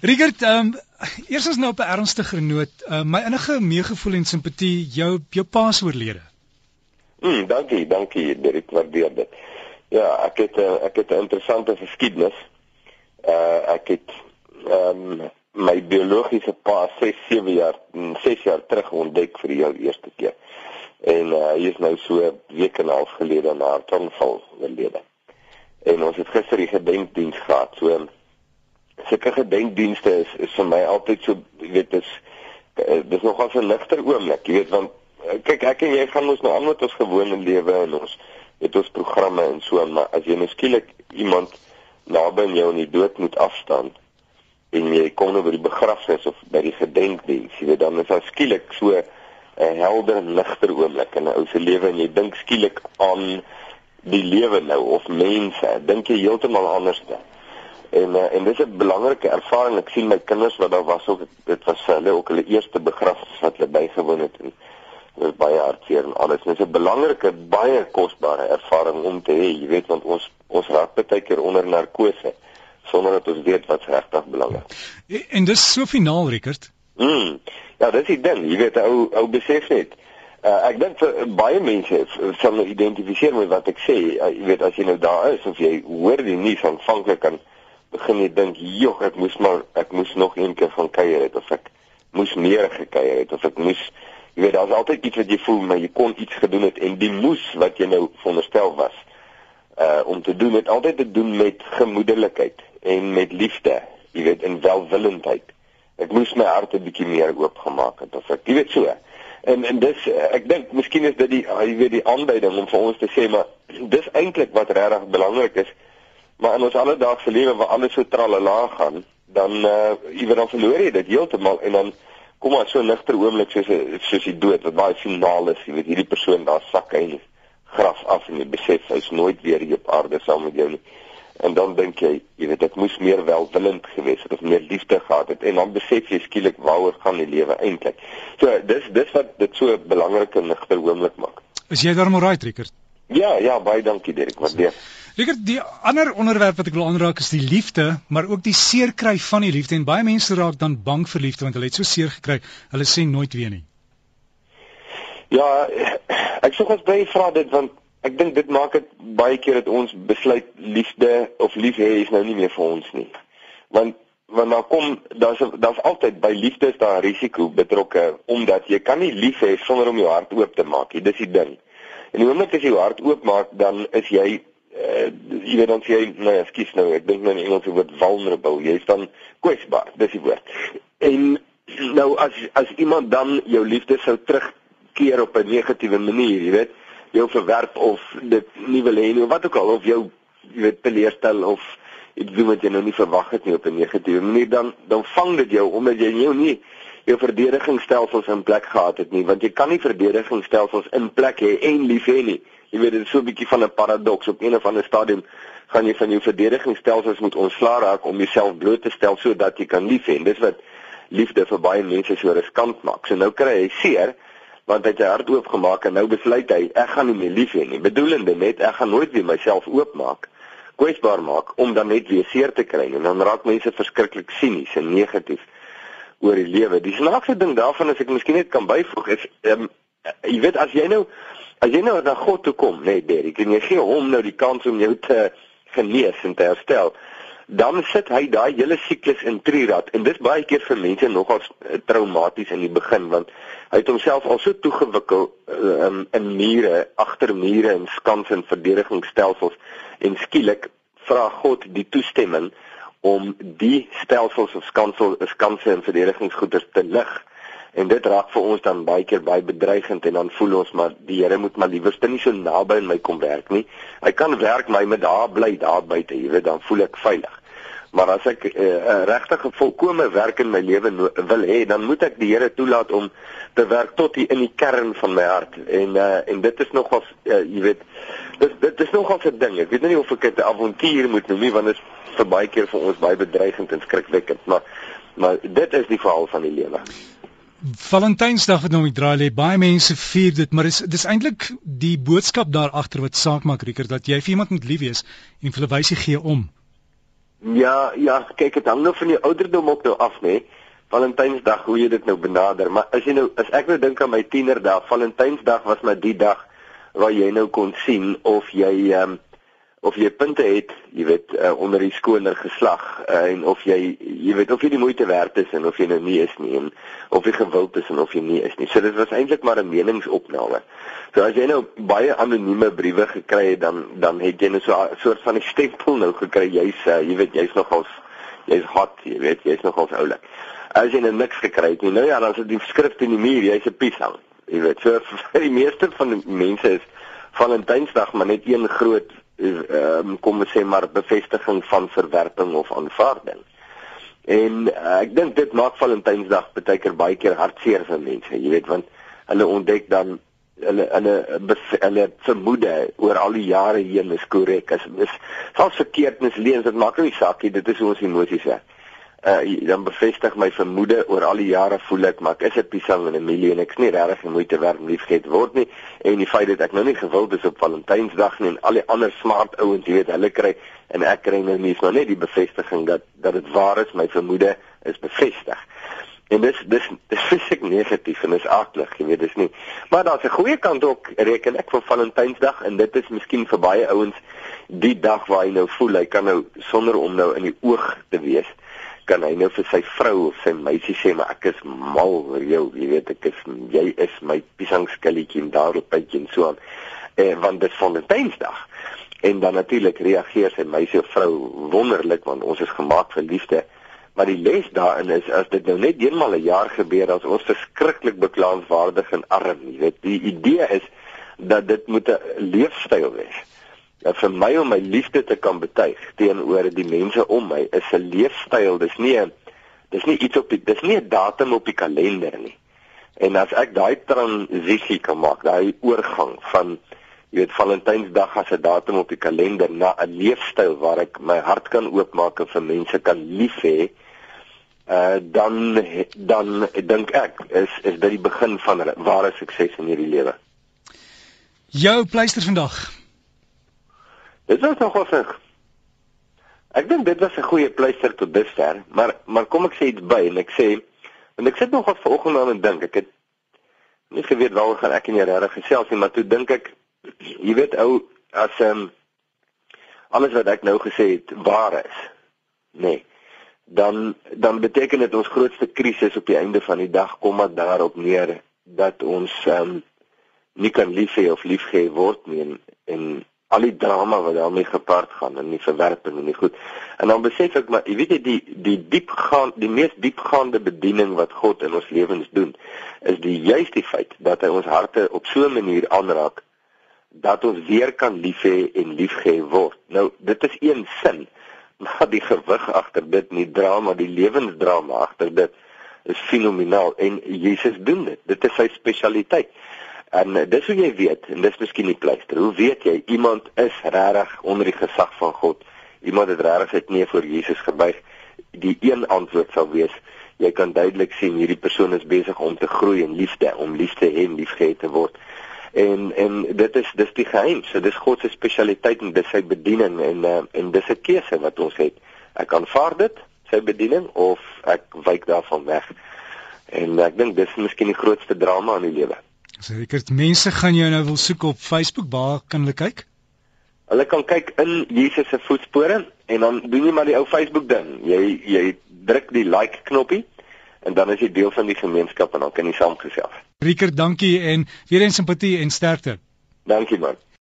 Rigert, ehm um, eersens nou op 'n ernstiger noot, uh, my innige meegevoel en simpatie jou jou pa se oorlede. Mm, dankie, dankie, Dirk, waardeer dit. Ja, ek het uh, ek het 'n interessante geskiedenis. Uh ek het ehm um, my biologiese pa 6 7 jaar 6 jaar terug ontdek vir die eerste keer. En uh, hy is nou so 'n week en 'n half gelede na 'n tonval oorlede. En ons het gister die gedenkdiens gehad. So sulke gedenkdienste is is vir my altyd so jy weet dis uh, dis nogal 'n ligter oomblik, jy weet want uh, kyk ek en jy gaan ons nou aan met ons gewone lewe en ons het ons programme en so maar as jy nou skielik iemand naby aan jou in die dood moet afstaan en jy kom nou by die begrafnis of by die gedenkdiens, jy weet dan is daar skielik so 'n helder ligter oomblik in 'n ou se lewe en jy dink skielik aan die lewe nou of mense, dink jy heeltemal anders dan. En uh, en dis 'n belangrike ervaring. Ek sien my kinders wat daar was ook dit was vir hulle ook hulle eerste begrafnis wat hulle bygewoon het en dit was baie hartseer en alles. Dit is 'n belangrike, baie kosbare ervaring om te hê, jy weet want ons ons raak baie keer onder narkose sonder dat ons weet wat regtig belangrik. En dis so finaal, Rickert. Mm. Ja, dis die ding, jy weet ou ou besef net. Uh, ek dink vir baie mense sal nou identifiseer met wat ek sê. Uh, jy weet as jy nou daar is of jy hoor die nuus aanvanklik kan begin jy dink, "Jog, ek moes maar ek moes nog een keer van kuier het of ek moes meer gekuier het of ek moes jy weet daar's altyd iets wat jy voel maar jy kon iets gedoen het en die moes wat jy nou veronderstel was uh om te doen het altyd te doen met gemoedelikheid en met liefde, jy weet, in welwillendheid. Ek moes my hart 'n bietjie meer oopgemaak het of ek jy weet so. En en dis ek dink miskien is dit die jy weet die aanduiding om vir ons te sê maar dis eintlik wat regtig belangrik is. Maar in ons alledaagse lewe waar alles so tralala gaan, dan uh weet dan verloor jy dit heeltemal en dan kom maar so 'n ligter oomblik soos soos die dood wat baie finaal is, jy weet hierdie persoon daar sak hy graf af en jy besef hy's nooit weer hier op aarde saam met jou nie en dan dink jy, jy weet ek moes meer welwillend gewees het of meer liefde gehad het en dan besef jy skielik waaroor gaan die lewe eintlik. So dis dis wat dit so 'n belangrike ligter oomblik maak. Is jy daarom reg, Rickert? Ja, ja, baie dankie Dirk, wat weer. Rickert, die ander onderwerp wat ek wil aanraak is die liefde, maar ook die seer kry van die liefde en baie mense raak dan bang vir liefde want hulle het so seer gekry, hulle sê nooit weer nie. Ja, ek sou gous baie vra dit want ek dink dit maak dit baie keer dat ons besluit liefde of lief hê is nou nie meer vir ons nie. Want want dan kom daar's daar's altyd by liefde is daar risiko betrokke omdat jy kan nie lief hê sonder om jou hart oop te maak nie. Dis die ding. En die oomblik as jy jou hart oop maak, dan is jy jy weet dan jy nou ekskuus nou, ek dink nou in Engels word vulnerable. Jy is dan kwesbaar, dis die woord. En nou as as iemand dan jou liefde sou terugkeer op 'n negatiewe manier, jy weet, jou verwerp of dit nie wil hê nie wat ook al of jou jy weet teleurstel of iets doen wat jy nou nie verwag het nie op 'n negatiewe manier dan dan vang dit jou omdat jy jou nie jou verdedigingsstelsels in plek gehad het nie want jy kan nie verdedigingsstelsels in plek hê en lief hê nie jy weet dit is so 'n bietjie van 'n paradoks op een of ander stadium gaan jy van jou verdedigingsstelsels moet ontslaa raak om jouself bloot te stel sodat jy kan lief hê dis wat liefde vir baie mense so riskant maak so nou kry jy seer want hy het sy hart oopgemaak en nou besluit hy ek gaan nie meer lief hê nie. Bedoelende net ek gaan nooit weer myself oopmaak, kwesbaar maak om dan net weer seer te kry en dan raak mense verskriklik sinies en negatief oor die lewe. Die snaakse ding daarvan is ek miskien net kan byvoeg is ehm um, jy weet as jy nou as jy nou na God toe kom, nee Derrick, en jy gee hom nou die kans om jou te genees en te herstel dan sit hy daai hele siklus in trirad en dit baie keer vir mense nogals uh, traumaties in die begin want hy het homself al so toegewikkel uh, um, in mure, agter mure en skans en verdedigingsstelsels. En skielik vra God die toestemming om die stelsels of skansel skanse en verdedigingsgoeders te lig en dit raak vir ons dan baie keer baie bedreigend en dan voel ons maar die Here moet maar liewerste nie so naby aan my kom werk nie. Hy kan werk my met daar bly daar buite, jy weet, dan voel ek veilig. Maar as ek 'n uh, eh, eh, regtig 'n volkomme werk in my lewe wil hê, dan moet ek die Here toelaat om te werk tot hier in die kern van my hart. En uh, en dit is nogals uh, jy weet, dis dit is nogals 'n ding. Ek weet nie of ek dit 'n avontuur moet noem nie, want dit is vir baie keer vir ons baie bedreigend en skrikwekkend, maar maar dit is die verhaal van die lewe. Valentynsdag wat nou met draai lê, baie mense vier dit, maar dis dis eintlik die boodskap daar agter wat saak maak, Rieker, dat jy vir iemand moet lief wees en vir hulle wysie gee om. Ja, ja, kyk, dit hang nou van die ouderdom ook nou af, nê. Valentynsdag, hoe jy dit nou benader, maar as jy nou as ek nou dink aan my tienerdag, Valentynsdag was maar die dag waar jy nou kon sien of jy ehm um, of jy punte het, jy weet, uh, onder die skoner geslag uh, en of jy jy weet of jy die moeite werd is en of jy nou nie is nie en of jy gewild is en of jy nie is nie. So dit was eintlik maar 'n meningsopname. So as jy nou baie anonieme briewe gekry het dan dan het jy nou so 'n soort van 'n stempel nou gekry. Jy's uh, jy weet jy's nogals jy's hot, jy weet, jy's nogals oulik. As jy nou niks gekry het nie, nou ja, dan is dit die skrif in die muur, jy's 'n piesang. Jy weet, so vir die meeste van die mense is Valentynsdag maar net een groot ehm um, kom ons sê maar bevestiging van verwerping of aanvaarding. En uh, ek dink dit maak Valentynsdag baie keer baie keer hartseer vir mense, jy weet want hulle ontdek dan hulle hulle hulle vermoede oor al die jare heen is korrek. As is selfs verkeerd misleens, dit maak nie saak nie, dit is hoe ons emosies werk uh, dan bevestig my vermoede oor al die jare voel ek maar ek is 'n pisang en 'n milie en ek's nie regtig moeite werd om liefgehad word nie. En die feit dat ek nou nie gewild is op Valentynsdag nie en al die ander smart ouens weet hulle kry en ek kry nou nie maar net die bevestiging dat dat dit waar is. My vermoede is bevestig. En dis dis dis fisiek negatief en is aklig jy weet dis nie. Maar daar's 'n goeie kant ook reken ek vir Valentynsdag en dit is miskien vir baie ouens die dag waar hy nou voel hy kan nou sonder om nou in die oog te wees kan hy nou vir sy vrou of sy meisie sê maar ek is mal oor jou, jy weet ek is jy is my piesangskelletjie en daarop bytjie en so aan. Eh want dit is Valentynsdag. En dan natuurlik reageer sy meisie of vrou wonderlik want ons is gemaak vir liefde. Maar die les daarin is as dit nou net eenmal 'n een jaar gebeur as ons verskriklik beklaanswaardig en arm, jy weet. Die idee is dat dit moet 'n leefstyl wees vir my om my liefde te kan betuig teenoor die mense om my is 'n leefstyl. Dis nie 'n dis nie iets op die dis nie 'n datum op die kalender nie. En as ek daai transisie kan maak, daai oorgang van jy weet Valentynsdag as 'n datum op die kalender na 'n leefstyl waar ek my hart kan oopmaak en vir mense kan lief hê, uh dan dan dink ek is is dit die begin van ware sukses in hierdie lewe. Jou pleister vandag. Dit was nogal sing. Ek dink dit was 'n goeie pleister tot dusver, maar maar kom ek sê iets by en ek sê en ek sit nogal vanoggend aan en dink ek het nie geweet waaroor gaan ek en jy regtig gesels nie, maar toe dink ek jy weet ou as ehm um, alles wat ek nou gesê het waar is. Nee. Dan dan beteken dit ons grootste krisis op die einde van die dag kom maar daarop neer dat ons ehm um, nie kan lief hê of lief gehê word nie en, en al die drama wat daarmee gepaard gaan en die verwerping en die goed. En dan besef ek maar, jy weet jy die die diepgaan die mees diepgaande bediening wat God in ons lewens doen, is die juist die feit dat hy ons harte op so 'n manier aanraak dat ons weer kan lief hê en liefgehê word. Nou, dit is een sin, maar die gewig agter dit, nie drama, die lewensdrama agter dit is fenomenaal en Jesus doen dit. Dit is sy spesialiteit. En uh, dis hoe jy weet en dis miskien die pleister. Hoe weet jy iemand is regtig onder die gesag van God? Iemand het regtig sy knie voor Jesus gebuig. Die een antwoord sal wees jy kan duidelik sien hierdie persoon is besig om te groei in liefde, om liefde en liefgehad te word. En en dit is dis die geheim. So dis God se spesialiteit en dis sy bediening en uh, en dis 'n keuse wat ons het. Ek aanvaar dit, sy bediening of ek wyk daarvan weg. En ek dink dis miskien die grootste drama in die lewe. Seker mense gaan jou nou wil soek op Facebook, waar kan hulle kyk? Hulle kan kyk in Jesus se voetspore en dan doen jy maar die ou Facebook ding. Jy jy druk die like knoppie en dan is jy deel van die gemeenskap en dan kan jy saamgesels. Rieker, dankie en weer eens simpatie en sterkte. Dankie man.